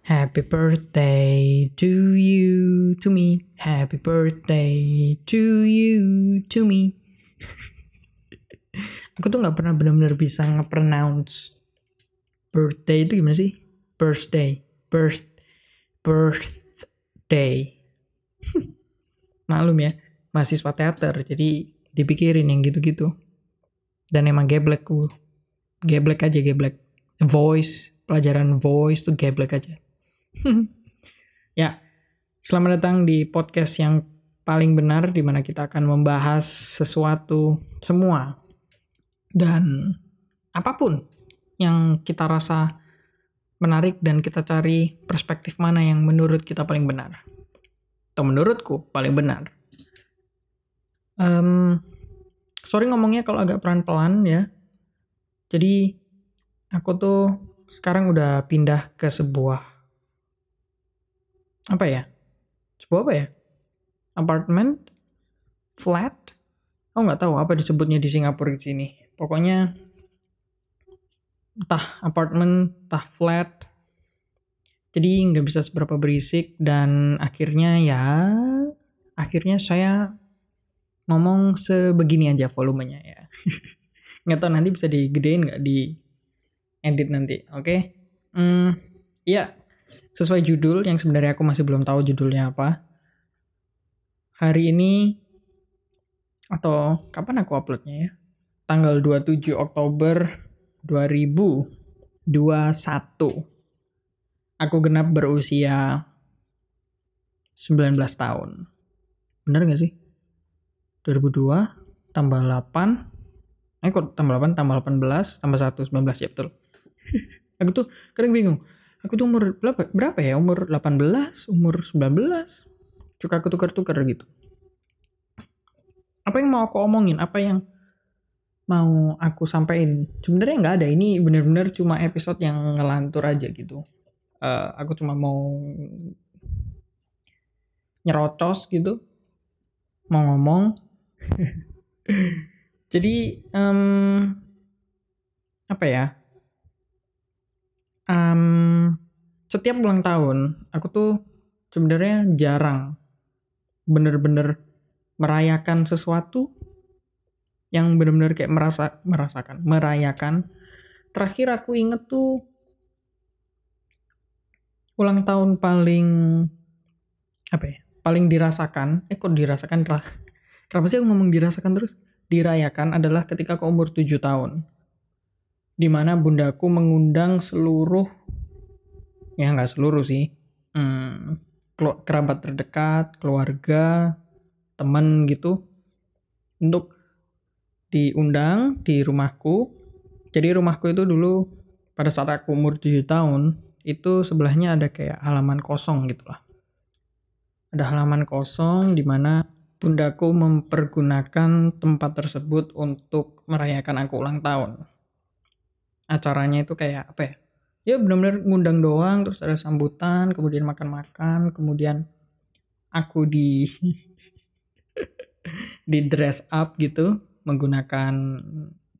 Happy birthday to you, to me. Happy birthday to you, to me. Aku tuh nggak pernah benar-benar bisa nge-pronounce birthday itu gimana sih? Birthday, birth, birthday. Maklum ya, mahasiswa teater, jadi dipikirin yang gitu-gitu. Dan emang geblek ku. Geblek aja geblek. Voice, pelajaran voice tuh geblek aja. ya, selamat datang di podcast yang paling benar di mana kita akan membahas sesuatu semua dan apa pun yang kita rasa menarik dan kita cari perspektif mana yang menurut kita paling benar atau menurutku paling benar. Um, sorry ngomongnya kalau agak pelan-pelan ya. Jadi aku tuh sekarang udah pindah ke sebuah apa ya? Sebuah apa ya? Apartemen, flat. Aku nggak tahu apa disebutnya di Singapura di sini. Pokoknya entah apartemen, entah flat. Jadi nggak bisa seberapa berisik dan akhirnya ya akhirnya saya ngomong sebegini aja volumenya ya. nggak tahu nanti bisa digedein nggak di edit nanti, oke? Okay? Hmm, ya sesuai judul yang sebenarnya aku masih belum tahu judulnya apa. Hari ini atau kapan aku uploadnya ya? Tanggal 27 Oktober 2021. Aku genap berusia 19 tahun. Bener gak sih? 2002 tambah 8 eh kok tambah 8 tambah 18 tambah 1 19 ya betul aku tuh kadang bingung aku tuh umur berapa berapa ya? Umur 18 umur 19 suka aku tukar-tukar gitu. Apa yang mau aku omongin? Apa yang mau aku sampaikan? Sebenarnya nggak ada. Ini bener-bener cuma episode yang ngelantur aja gitu. Uh, aku cuma mau nyerocos gitu. Mau ngomong. Jadi um, apa ya um, setiap ulang tahun aku tuh sebenarnya jarang bener-bener merayakan sesuatu yang bener-bener kayak merasa merasakan merayakan terakhir aku inget tuh ulang tahun paling apa ya paling dirasakan eh kok dirasakan Kenapa sih aku ngomong dirasakan terus? Dirayakan adalah ketika aku umur 7 tahun. Di mana bundaku mengundang seluruh, ya nggak seluruh sih, hmm, kerabat terdekat, keluarga, temen gitu, untuk diundang di rumahku. Jadi rumahku itu dulu pada saat aku umur 7 tahun, itu sebelahnya ada kayak halaman kosong gitu lah. Ada halaman kosong di mana bundaku mempergunakan tempat tersebut untuk merayakan aku ulang tahun. Acaranya itu kayak apa ya? Ya benar-benar ngundang doang, terus ada sambutan, kemudian makan-makan, kemudian aku di di dress up gitu menggunakan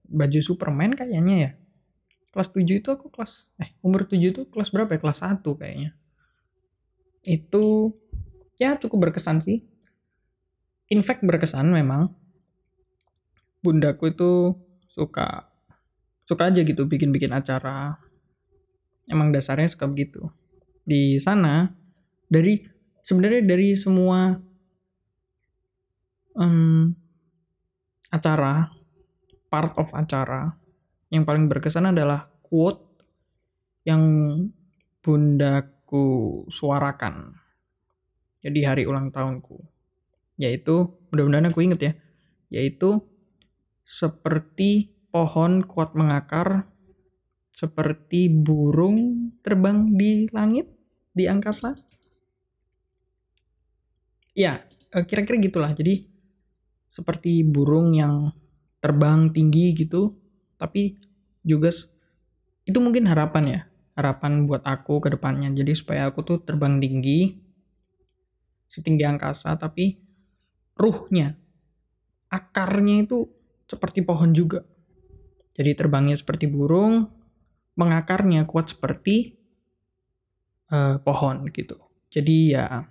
baju Superman kayaknya ya. Kelas 7 itu aku kelas eh umur 7 itu kelas berapa ya? Kelas 1 kayaknya. Itu ya cukup berkesan sih in fact berkesan memang bundaku itu suka suka aja gitu bikin-bikin acara. Emang dasarnya suka begitu. Di sana dari sebenarnya dari semua um, acara part of acara yang paling berkesan adalah quote yang bundaku suarakan. Jadi hari ulang tahunku. Yaitu mudah-mudahan aku inget ya. Yaitu seperti pohon kuat mengakar seperti burung terbang di langit di angkasa? Ya eh, kira-kira gitulah. Jadi seperti burung yang terbang tinggi gitu tapi juga itu mungkin harapan ya harapan buat aku ke depannya. Jadi supaya aku tuh terbang tinggi setinggi angkasa tapi ruhnya, akarnya itu seperti pohon juga. Jadi terbangnya seperti burung, mengakarnya kuat seperti uh, pohon gitu. Jadi ya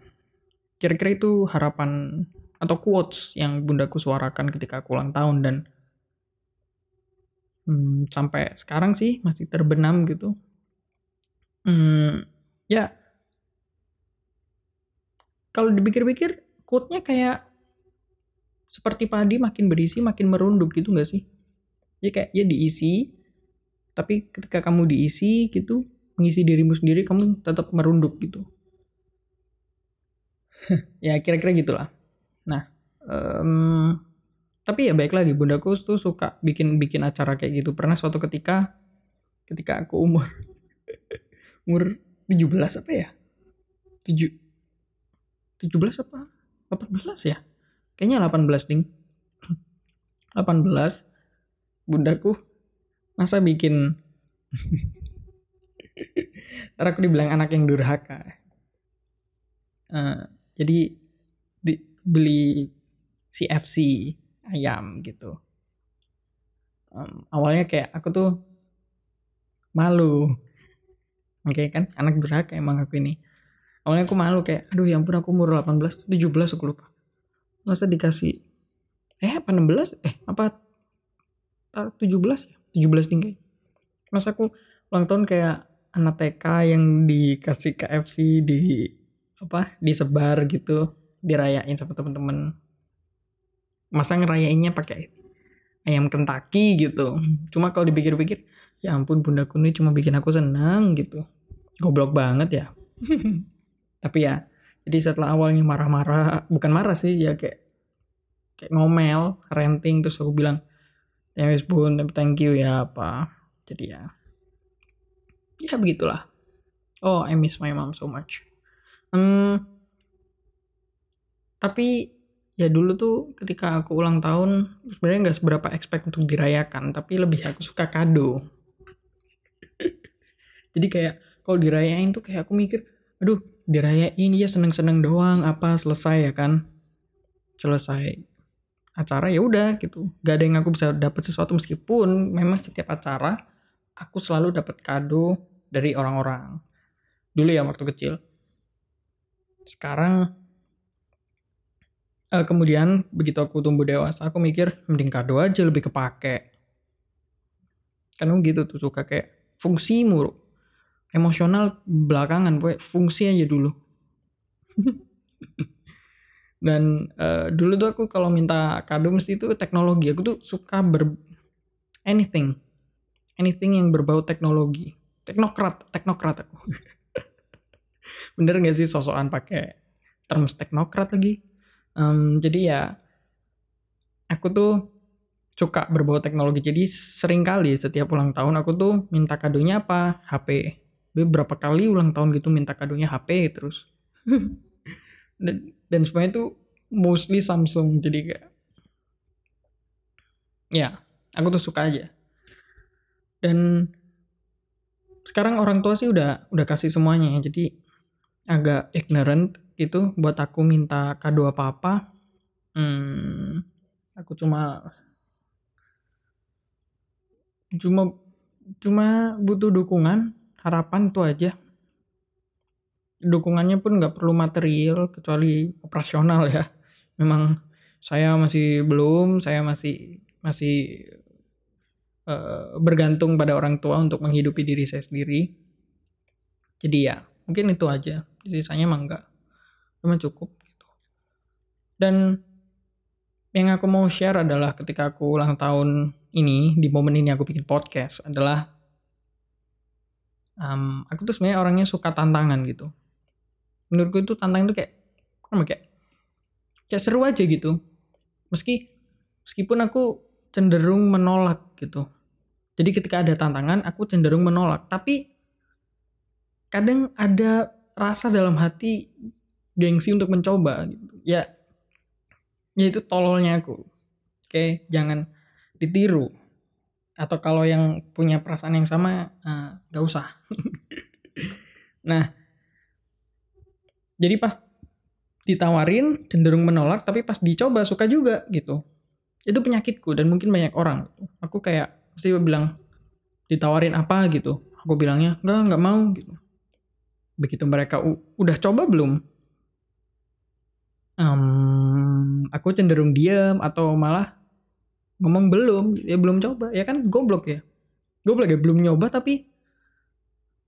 kira-kira itu harapan atau quotes yang bundaku suarakan ketika aku ulang tahun dan hmm, sampai sekarang sih masih terbenam gitu. Hmm, ya kalau dipikir-pikir quote-nya kayak seperti padi makin berisi makin merunduk gitu gak sih? Ya kayak ya diisi tapi ketika kamu diisi gitu mengisi dirimu sendiri kamu tetap merunduk gitu. ya kira-kira gitulah. Nah, um, tapi ya baik lagi bundaku tuh suka bikin bikin acara kayak gitu. Pernah suatu ketika ketika aku umur umur 17 apa ya? 7 17 apa? 18 ya? Kayaknya 18 ding. 18 bundaku masa bikin Ntar aku dibilang anak yang durhaka. Uh, jadi di, beli CFC ayam gitu. Um, awalnya kayak aku tuh malu. Oke okay, kan anak durhaka emang aku ini. Awalnya aku malu kayak aduh ya ampun aku umur 18 17 aku lupa masa dikasih eh apa 16 eh apa 17 ya 17 tinggi. Masa aku ulang tahun kayak anak TK yang dikasih KFC di apa disebar gitu dirayain sama temen-temen. Masa ngerayainnya pakai ayam Kentucky gitu. Cuma kalau dipikir-pikir ya ampun bundaku ini cuma bikin aku seneng gitu. Goblok banget ya. Tapi ya jadi setelah awalnya marah-marah bukan marah sih ya kayak kayak ngomel renting terus aku bilang ya wes bun. Thank you ya apa. Jadi ya. Ya begitulah. Oh I miss my mom so much. Hmm, tapi ya dulu tuh ketika aku ulang tahun sebenarnya nggak seberapa expect untuk dirayakan tapi lebih aku suka kado. Jadi kayak kalau dirayain tuh kayak aku mikir aduh dirayain. Ya seneng-seneng doang apa selesai ya kan? Selesai acara ya udah gitu. Gak ada yang aku bisa dapat sesuatu meskipun memang setiap acara aku selalu dapat kado dari orang-orang. Dulu ya waktu kecil. Sekarang uh, kemudian begitu aku tumbuh dewasa aku mikir mending kado aja lebih kepake. Kan gitu tuh suka kayak fungsi mulu. Emosional belakangan pokoknya fungsi aja dulu dan uh, dulu tuh aku kalau minta kado mesti itu teknologi. Aku tuh suka ber anything. Anything yang berbau teknologi. Teknokrat teknokrat aku. Bener gak sih sosokan pakai terms teknokrat lagi? Um, jadi ya aku tuh suka berbau teknologi. Jadi sering kali setiap ulang tahun aku tuh minta kadonya apa? HP berapa kali ulang tahun gitu minta kadonya HP terus dan semuanya itu mostly Samsung jadi kayak ya aku tuh suka aja. Dan sekarang orang tua sih udah udah kasih semuanya ya jadi agak ignorant gitu buat aku minta kado apa apa hmm, aku cuma cuma cuma butuh dukungan harapan itu aja dukungannya pun nggak perlu material kecuali operasional ya. Memang saya masih belum saya masih masih uh, bergantung pada orang tua untuk menghidupi diri saya sendiri. Jadi ya mungkin itu aja. Jadi saya emang nggak cuma cukup gitu. Dan yang aku mau share adalah ketika aku ulang tahun ini di momen ini aku bikin podcast adalah um, aku tuh sebenarnya orangnya suka tantangan gitu menurutku itu tantangan itu kayak apa kayak kayak seru aja gitu. Meski meskipun aku cenderung menolak gitu. Jadi ketika ada tantangan aku cenderung menolak. Tapi kadang ada rasa dalam hati gengsi untuk mencoba gitu. Ya ya itu tololnya aku. Oke jangan ditiru. Atau kalau yang punya perasaan yang sama uh, gak usah. Nah jadi pas ditawarin cenderung menolak tapi pas dicoba suka juga gitu. Itu penyakitku dan mungkin banyak orang. Aku kayak mesti bilang ditawarin apa? gitu. Aku bilangnya enggak nggak mau gitu. Begitu mereka udah coba belum? Um, aku cenderung diam atau malah ngomong belum ya belum coba. Ya kan goblok ya. Goblok ya belum nyoba tapi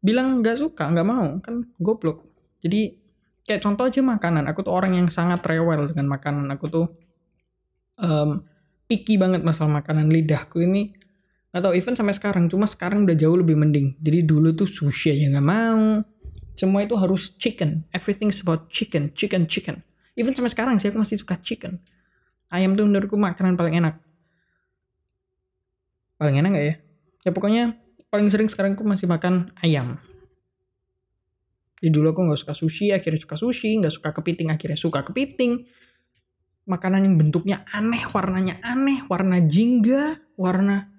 bilang nggak suka nggak mau kan goblok. Jadi kayak contoh aja makanan. Aku tuh orang yang sangat rewel dengan makanan. Aku tuh um, picky banget masalah makanan. Lidahku ini atau even sampai sekarang. Cuma sekarang udah jauh lebih mending. Jadi dulu tuh sushi aja nggak mau. Semua itu harus chicken. Everything about chicken chicken chicken. Even sampai sekarang sih aku masih suka chicken. Ayam tuh menurutku makanan paling enak. Paling enak gak ya? Ya pokoknya paling sering sekarang aku masih makan ayam jadi dulu aku nggak suka sushi akhirnya suka sushi nggak suka kepiting akhirnya suka kepiting. Makanan yang bentuknya aneh warnanya aneh warna jingga warna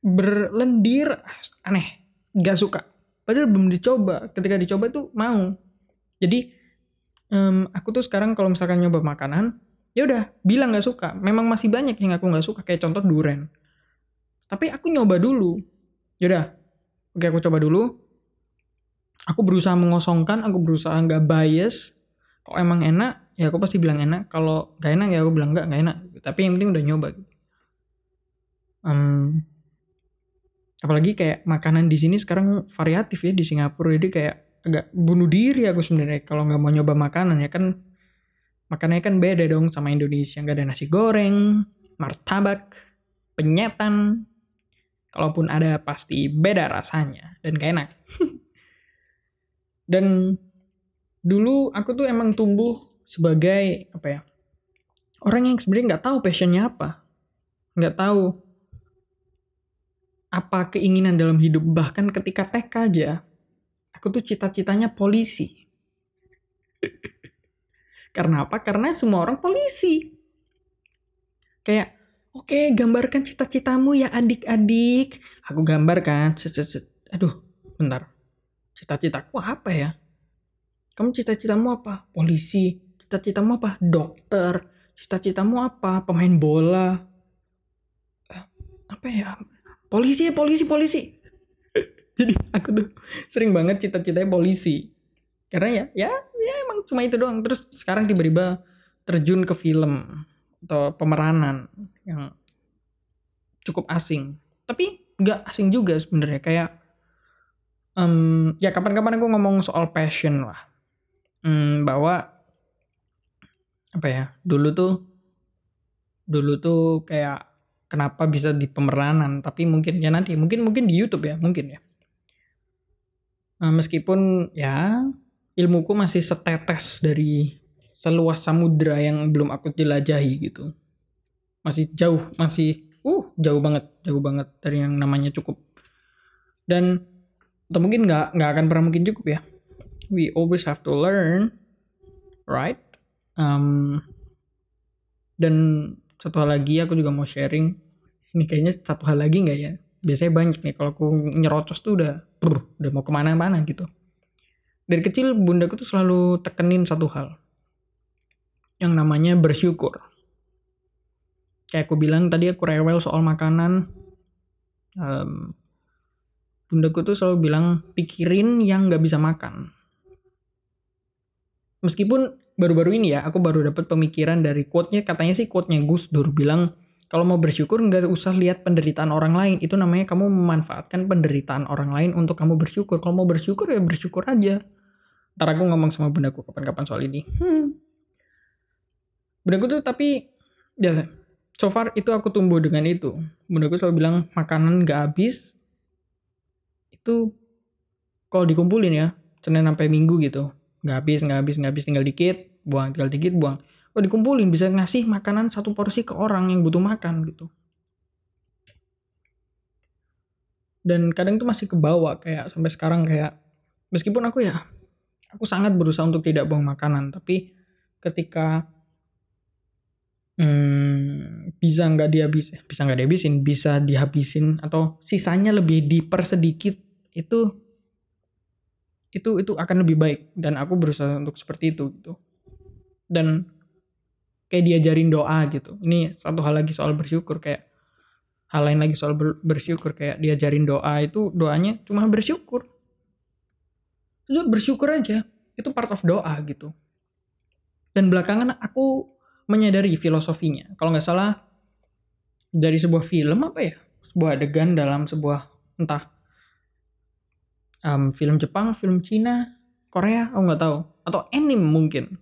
berlendir aneh gak suka. Padahal belum dicoba ketika dicoba tuh mau. Jadi um, aku tuh sekarang kalau misalkan nyoba makanan ya udah bilang nggak suka. Memang masih banyak yang aku nggak suka kayak contoh duren tapi aku nyoba dulu. Yaudah oke aku coba dulu aku berusaha mengosongkan aku berusaha nggak bias. Kalau emang enak? Ya aku pasti bilang enak. Kalau nggak enak ya aku bilang nggak nggak enak. Tapi yang penting udah nyoba. Um, apalagi kayak makanan di sini sekarang variatif ya di Singapura. Jadi kayak agak bunuh diri aku sebenarnya kalau nggak mau nyoba makanan ya. Kan makanannya kan beda dong sama Indonesia. Nggak ada nasi goreng martabak penyetan. Kalaupun ada pasti beda rasanya dan gak enak dan dulu aku tuh emang tumbuh sebagai apa ya orang yang sebenarnya nggak tahu passionnya apa. Nggak tahu apa keinginan dalam hidup. Bahkan ketika TK aja aku tuh cita-citanya polisi. Karena apa? Karena semua orang polisi. Kayak oke okay, gambarkan cita-citamu ya adik-adik. Aku gambarkan aduh bentar cita-citaku apa ya? Kamu cita-citamu apa? Polisi. Cita-citamu apa? Dokter. Cita-citamu apa? Pemain bola. Eh, apa ya? Polisi polisi polisi. Jadi aku tuh sering banget cita-citanya polisi. Karena ya ya ya emang cuma itu doang. Terus sekarang tiba-tiba terjun ke film atau pemeranan yang cukup asing. Tapi nggak asing juga sebenarnya. Kayak um, ya kapan-kapan aku ngomong soal passion lah. Um, bahwa apa ya dulu tuh dulu tuh kayak kenapa bisa di pemeranan tapi mungkin ya nanti mungkin mungkin di YouTube ya mungkin ya. Nah, meskipun ya ilmuku masih setetes dari seluas samudra yang belum aku jelajahi gitu. Masih jauh masih uh jauh banget jauh banget dari yang namanya cukup. Dan atau mungkin nggak nggak akan pernah mungkin cukup ya. We always have to learn right? Um, dan satu hal lagi aku juga mau sharing. Ini kayaknya satu hal lagi nggak ya? Biasanya banyak nih kalau aku nyerocos tuh udah brr, udah mau ke mana-mana gitu. Dari kecil bundaku tuh selalu tekenin satu hal. Yang namanya bersyukur. Kayak aku bilang tadi aku rewel soal makanan. Um, bundaku tuh selalu bilang pikirin yang nggak bisa makan. Meskipun baru-baru ini ya aku baru dapat pemikiran dari quote-nya katanya sih quote-nya Gus Dur bilang kalau mau bersyukur nggak usah lihat penderitaan orang lain. Itu namanya kamu memanfaatkan penderitaan orang lain untuk kamu bersyukur. Kalau mau bersyukur ya bersyukur aja. Ntar aku ngomong sama bundaku kapan-kapan soal ini. Hmm. bundaku tuh tapi ya so far itu aku tumbuh dengan itu. Bundaku selalu bilang makanan nggak habis itu kalau dikumpulin ya senin sampai minggu gitu. Nggak habis nggak habis nggak habis tinggal dikit buang tinggal dikit buang. Oh dikumpulin bisa ngasih makanan satu porsi ke orang yang butuh makan gitu. Dan kadang tuh masih kebawa kayak sampai sekarang kayak meskipun aku ya aku sangat berusaha untuk tidak buang makanan tapi ketika hmm, bisa nggak dihabis bisa nggak dihabisin bisa dihabisin atau sisanya lebih dipersedikit itu itu itu akan lebih baik. Dan aku berusaha untuk seperti itu gitu. Dan kayak diajarin doa gitu. Ini satu hal lagi soal bersyukur kayak hal lain lagi soal ber, bersyukur kayak diajarin doa itu doanya cuma bersyukur. Itu bersyukur aja. Itu part of doa gitu. Dan belakangan aku menyadari filosofinya. Kalau nggak salah dari sebuah film apa ya? Sebuah adegan dalam sebuah entah um, film Jepang film Cina Korea aku nggak tahu. Atau anime mungkin.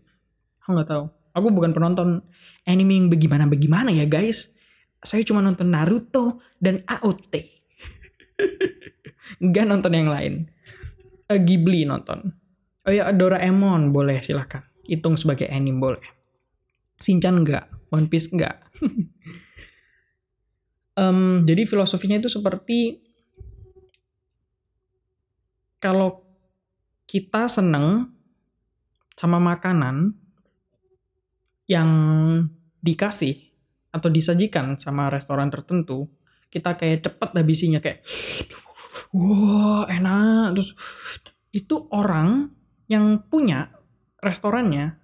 Aku nggak tahu. Aku bukan penonton anime yang bagaimana bagaimana ya guys. Saya cuma nonton Naruto dan AOT nggak nonton yang lain. Uh, Ghibli nonton. Oh ya Doraemon. Boleh silahkan hitung sebagai anime boleh. Shinchan enggak One Piece enggak um, jadi filosofinya itu seperti kalau kita seneng sama makanan yang dikasih atau disajikan sama restoran tertentu, kita kayak cepet habisinya kayak wah enak. Terus itu orang yang punya restorannya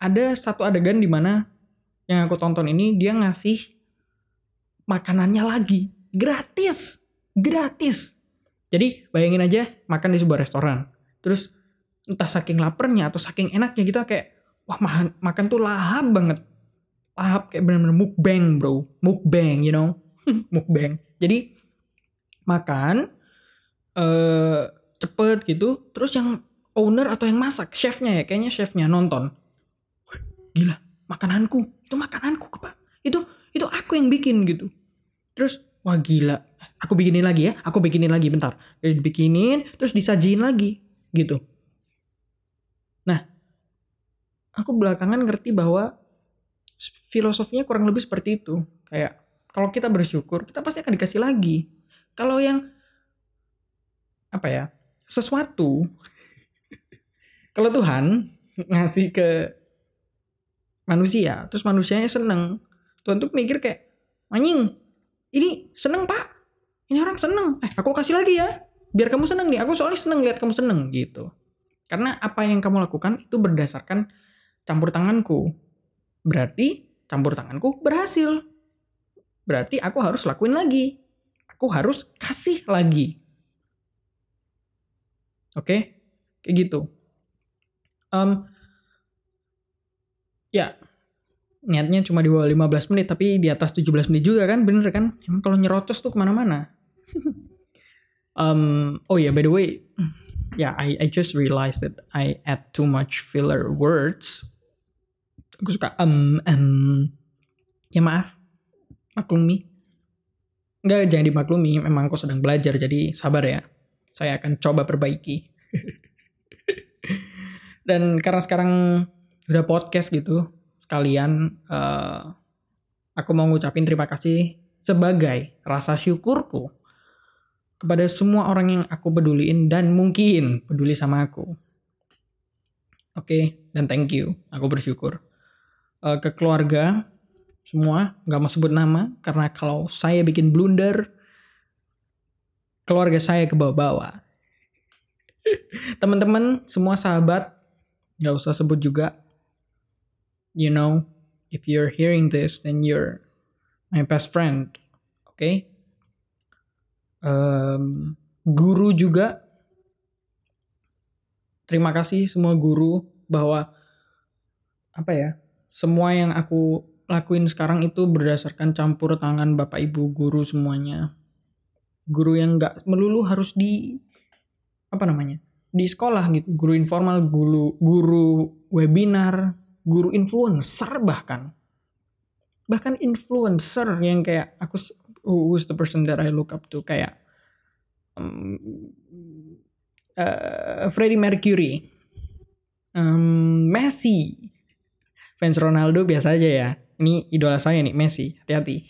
ada satu adegan di mana yang aku tonton ini dia ngasih makanannya lagi gratis gratis jadi bayangin aja makan di sebuah restoran. Terus entah saking lapernya atau saking enaknya kita kayak wah makan makan tuh lahap banget. Lahap kayak bener-bener mukbang bro. Mukbang you know? Mukbang. Jadi makan eh cepet gitu terus yang owner atau yang masak chefnya ya kayaknya chefnya nonton. Gila makananku. Itu makananku pak. Itu itu aku yang bikin gitu. Terus wah gila. Aku bikinin lagi ya aku bikinin lagi bentar. Bikinin terus disajin lagi gitu. Nah aku belakangan ngerti bahwa filosofinya kurang lebih seperti itu. Kayak kalau kita bersyukur kita pasti akan dikasih lagi. Kalau yang apa ya sesuatu kalau Tuhan ngasih ke manusia terus manusianya seneng Tuhan tuh mikir kayak anjing ini seneng pak. Ini orang seneng. Eh aku kasih lagi ya. Biar kamu seneng nih. Aku soalnya seneng lihat kamu seneng gitu. Karena apa yang kamu lakukan itu berdasarkan campur tanganku. Berarti campur tanganku berhasil. Berarti aku harus lakuin lagi. Aku harus kasih lagi. Oke, okay? kayak gitu. Um, ya, niatnya cuma di bawah 15 menit, tapi di atas 17 menit juga kan, bener kan? Emang kalau nyerocos tuh ke mana-mana. um, oh ya, yeah, by the way, ya yeah, I, I just realized that I add too much filler words. Aku suka um, um, ya maaf, maklumi. Enggak, jangan dimaklumi, memang aku sedang belajar, jadi sabar ya saya akan coba perbaiki. Dan karena sekarang udah podcast gitu, sekalian uh, aku mau ngucapin terima kasih sebagai rasa syukurku kepada semua orang yang aku peduliin dan mungkin peduli sama aku. Oke, okay, dan thank you. Aku bersyukur. Uh, ke keluarga semua, nggak mau sebut nama karena kalau saya bikin blunder, keluarga saya ke bawah-bawah. Teman-teman, semua sahabat, nggak usah sebut juga. You know, if you're hearing this, then you're my best friend. Oke? Okay? Um, guru juga. Terima kasih semua guru bahwa apa ya? Semua yang aku lakuin sekarang itu berdasarkan campur tangan Bapak Ibu guru semuanya guru yang nggak melulu harus di apa namanya di sekolah gitu guru informal guru guru webinar guru influencer bahkan. Bahkan influencer yang kayak aku who's the person that I look up to kayak um, uh, Freddie Mercury um, Messi. Fans Ronaldo biasa aja ya. Ini idola saya nih Messi. Hati-hati.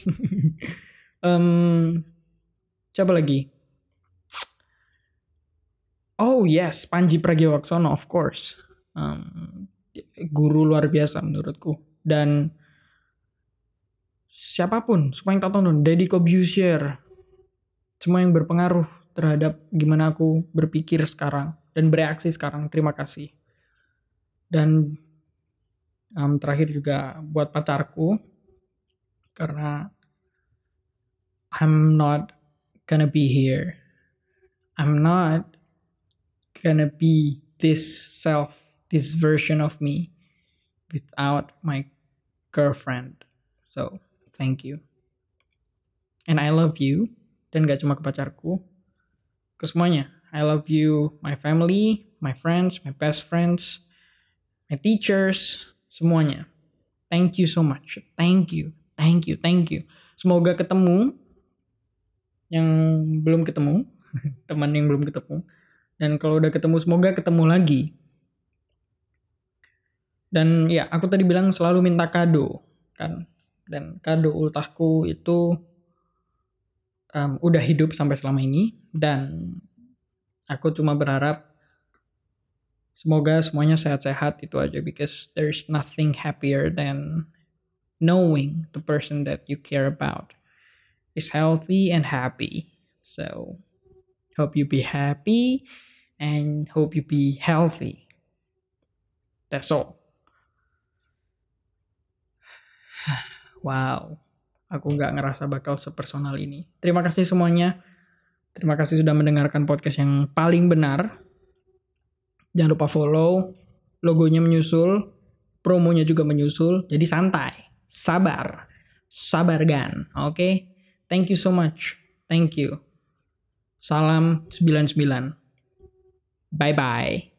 Um, Coba lagi. Oh yes, Panji Pragiwaksono of course. Um, guru luar biasa menurutku. Dan siapa pun, semua yang tak tonton, Deddy Kobusier, semua yang berpengaruh terhadap gimana aku berpikir sekarang dan bereaksi sekarang. Terima kasih. Dan um, terakhir juga buat pacarku, karena I'm not gonna be here. I'm not gonna be this self, this version of me without my girlfriend. So, thank you. And I love you. Dan gak cuma ke pacarku, ke semuanya. I love you, my family, my friends, my best friends, my teachers, semuanya. Thank you so much. Thank you, thank you, thank you. Semoga ketemu yang belum ketemu, teman yang belum ketemu. Dan kalau udah ketemu, semoga ketemu lagi. Dan ya, aku tadi bilang selalu minta kado, kan? Dan kado ultahku itu um, udah hidup sampai selama ini. Dan aku cuma berharap semoga semuanya sehat-sehat itu aja because there's nothing happier than knowing the person that you care about is healthy and happy so hope you be happy and hope you be healthy that's all wow aku nggak ngerasa bakal sepersonal ini terima kasih semuanya Terima kasih sudah mendengarkan podcast yang paling benar. Jangan lupa follow, logonya menyusul, promonya juga menyusul. Jadi santai, sabar, sabar gan. Oke, okay? thank you so much. Thank you. Salam 99. Bye bye.